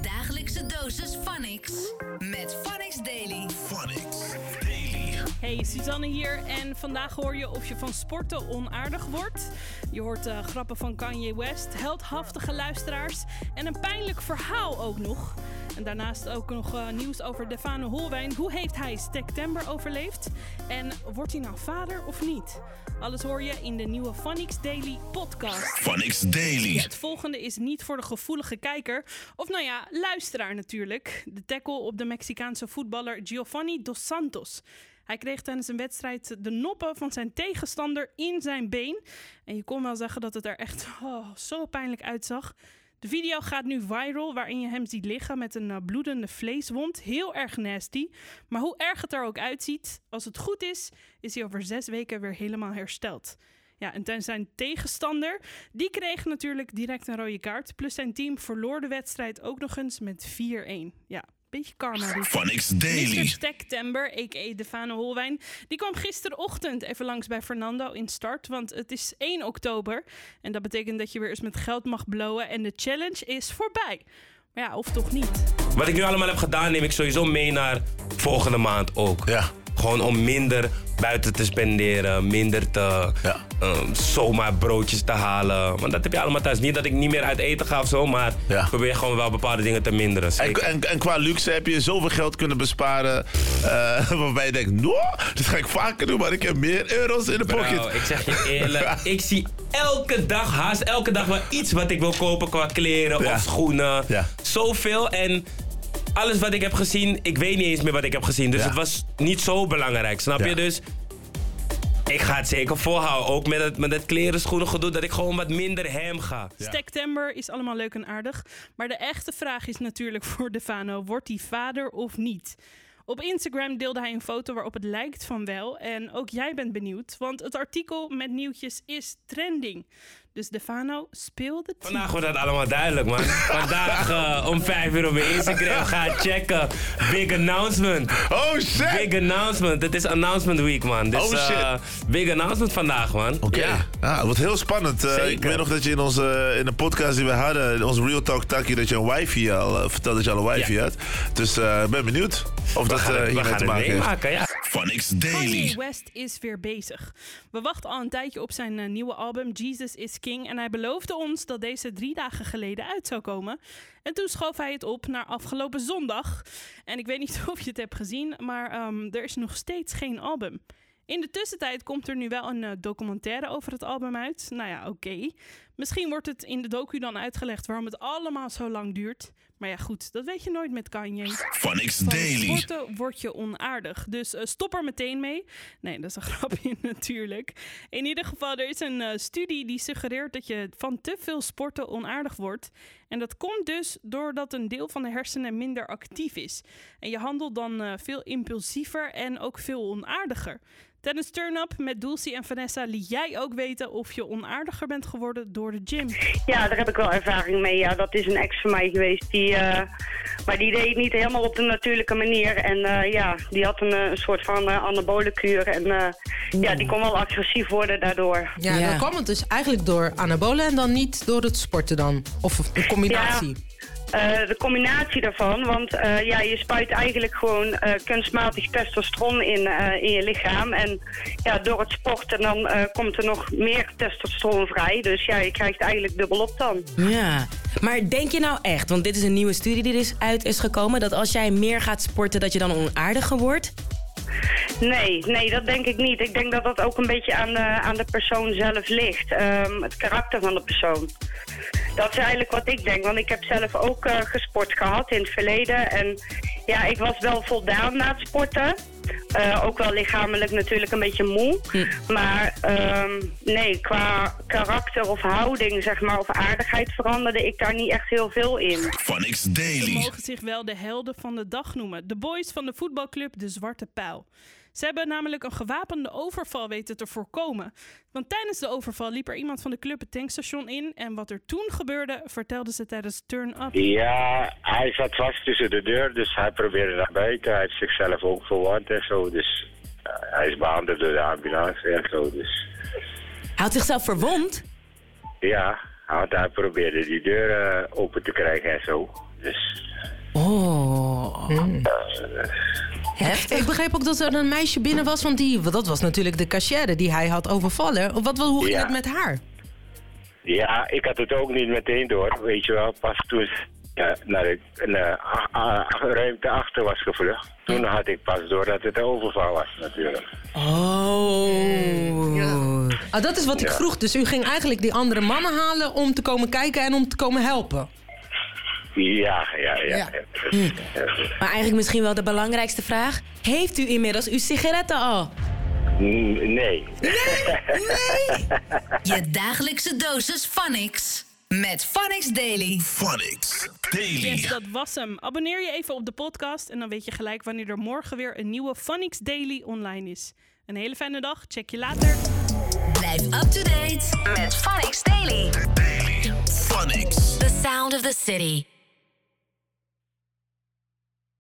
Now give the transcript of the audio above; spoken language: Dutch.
Dagelijkse dosis Phonics met Phonics Daily. Phonics Daily. Hey, Suzanne hier en vandaag hoor je of je van sporten onaardig wordt. Je hoort uh, grappen van Kanye West, heldhaftige luisteraars en een pijnlijk verhaal ook nog. En daarnaast ook nog uh, nieuws over Defano Holwijn. Hoe heeft hij September overleefd? En wordt hij nou vader of niet? Alles hoor je in de nieuwe Phonics Daily podcast. Phonics Daily. Het volgende is niet voor de gevoelige kijker. Of nou ja, luisteraar natuurlijk. De tackle op de Mexicaanse voetballer Giovanni Dos Santos. Hij kreeg tijdens een wedstrijd de noppen van zijn tegenstander in zijn been. En je kon wel zeggen dat het er echt oh, zo pijnlijk uitzag. De video gaat nu viral waarin je hem ziet liggen met een uh, bloedende vleeswond. Heel erg nasty. Maar hoe erg het er ook uitziet, als het goed is, is hij over zes weken weer helemaal hersteld. Ja, en zijn tegenstander, die kreeg natuurlijk direct een rode kaart. Plus zijn team verloor de wedstrijd ook nog eens met 4-1. Ja, beetje karma. Dus. Phonics Daily. Mr. September, a.k.a. Defano Holwijn, die kwam gisterochtend even langs bij Fernando in start. Want het is 1 oktober en dat betekent dat je weer eens met geld mag blowen. En de challenge is voorbij. Maar ja, of toch niet. Wat ik nu allemaal heb gedaan, neem ik sowieso mee naar volgende maand ook. Ja. Gewoon om minder buiten te spenderen, minder te Ja. Ehm, zomaar broodjes te halen. Want dat heb je allemaal thuis. Niet dat ik niet meer uit eten ga of zo, maar Ja. ik probeer gewoon wel bepaalde dingen te minderen. En, en, en qua luxe heb je zoveel geld kunnen besparen. eh, waarbij je denkt, no, dat ga ik vaker doen, maar ik heb meer euro's in de pocket. Ik zeg je eerlijk, ik zie elke dag, haast elke dag wel iets wat ik wil kopen qua kleren Ja. of schoenen. Ja. Zoveel en alles wat ik heb gezien, ik weet niet eens meer wat ik heb gezien. Dus Ja. het was niet zo belangrijk, snap je? Dus ik ga het zeker volhouden. Ook met het, met het kleren, schoenen gedoe, dat ik gewoon wat minder hem ga. Ja. September is allemaal leuk en aardig. Maar de echte vraag is natuurlijk voor Defano: wordt hij vader of niet? Op Instagram deelde hij een foto waarop het lijkt van wel. En ook jij bent benieuwd, want het artikel met nieuwtjes is trending. Dus Defano, speel de Vandaag wordt dat allemaal duidelijk, man. Vandaag eh, om 5 uur op mijn Instagram ga checken. Big announcement. Oh shit! Big announcement. Het is announcement week, man. Dus, Oh, shit. eh, big announcement vandaag, man. Oké, Ja. ja. het wordt heel spannend. Eh, ik weet nog dat je in, onze, in de podcast die we hadden, in onze Real Talk Taki, dat je een wifi al uh, vertelde dat je al een wifi Ja. had. Dus ik ben benieuwd of We dat gaan uh, het, we hiermee gaan te het maken heeft. meemaken, ja. Phonics Kanye West is weer bezig. We wachten al een tijdje op zijn eh, nieuwe album Jesus is King. En hij beloofde ons dat deze drie dagen geleden uit zou komen. En toen schoof hij het op naar afgelopen zondag. En ik weet niet of je het hebt gezien, maar ehm, er is nog steeds geen album. In de tussentijd komt er nu wel een eh, documentaire over het album uit. Nou ja, oké. Misschien wordt het in de docu dan uitgelegd waarom het allemaal zo lang duurt. Maar ja, goed, dat weet je nooit met Kanye. Van Daily. sporten word je onaardig. Dus eh, stop er meteen mee. Nee, dat is een grapje natuurlijk. In ieder geval, er is een eh, studie die suggereert dat je van te veel sporten onaardig wordt. En dat komt dus doordat een deel van de hersenen minder actief is. En je handelt dan eh, veel impulsiever en ook veel onaardiger. Tijdens Turn-Up met Dulcie en Vanessa liet jij ook weten of je onaardiger bent geworden door de gym. Ja, daar heb ik wel ervaring mee. Ja, dat is een ex van mij geweest. Die, eh, maar die deed het niet helemaal op de natuurlijke manier. En eh, ja, die had een, eh, een soort van uh, anabole kuur. En eh, ja, die kon wel agressief worden daardoor. Ja, Ja. dan kwam het dus eigenlijk door anabolen en dan niet door het sporten dan? Of een combinatie? Eh, de combinatie daarvan, want eh, ja, je spuit eigenlijk gewoon eh, kunstmatig testosteron in, in je lichaam. En ja, door het sporten dan komt er nog meer testosteron vrij. Dus ja, je krijgt eigenlijk dubbelop dan. Ja, maar denk je nou echt, want dit is een nieuwe studie die dus uit is gekomen, dat als jij meer gaat sporten, dat je dan onaardiger wordt? Nee, nee, dat denk ik niet. Ik denk dat dat ook een beetje aan de, aan de persoon zelf ligt. Ehm, het karakter van de persoon. Dat is eigenlijk wat ik denk. Want ik heb zelf ook eh, gesport gehad in het verleden. En ja, ik was wel voldaan na het sporten. Eh, ook wel lichamelijk natuurlijk een beetje moe. Maar ehm, nee, qua karakter of houding, zeg maar, of aardigheid veranderde ik daar niet echt heel veel in. Phonics Ze Daily. mogen zich wel de helden van de dag noemen. De boys van de voetbalclub De Zwarte Pijl. Ze hebben namelijk een gewapende overval weten te voorkomen. Want tijdens de overval liep er iemand van de club het tankstation in. En wat er toen gebeurde, vertelden ze tijdens Turn Up. Ja, hij zat vast tussen de deur, dus hij probeerde naar buiten. Hij heeft zichzelf ook verward en zo, dus eh, hij is behandeld door de ambulance en zo. Dus Hij had zichzelf verwond? ja, Want hij probeerde die deur eh, open te krijgen en zo. Dus Oh. Ik begreep ook dat er een meisje binnen was, want die, dat was natuurlijk de cashier die hij had overvallen. Wat, wat, hoe ging Ja. het met haar? ja, ik had het ook niet meteen door. Weet je wel, pas toen ja, naar de naar, a- ruimte achter was gevlucht. Toen had ik pas door dat het een overval was natuurlijk. Oh. Ah, dat is wat ik Ja. vroeg. Dus u ging eigenlijk die andere mannen halen om te komen kijken en om te komen helpen. Ja, ja, ja. Ja. ja. Maar eigenlijk misschien wel de belangrijkste vraag. Heeft u inmiddels uw sigaretten al? N- Nee. Je dagelijkse dosis Phonics. Met Phonics Daily. Phonics Daily. Yes, dat was hem. Abonneer je even op de podcast en dan weet je gelijk wanneer er morgen weer een nieuwe Phonics Daily online is. Een hele fijne dag. Check je later. Blijf up to date met Phonics Daily. Phonics. The sound of the city.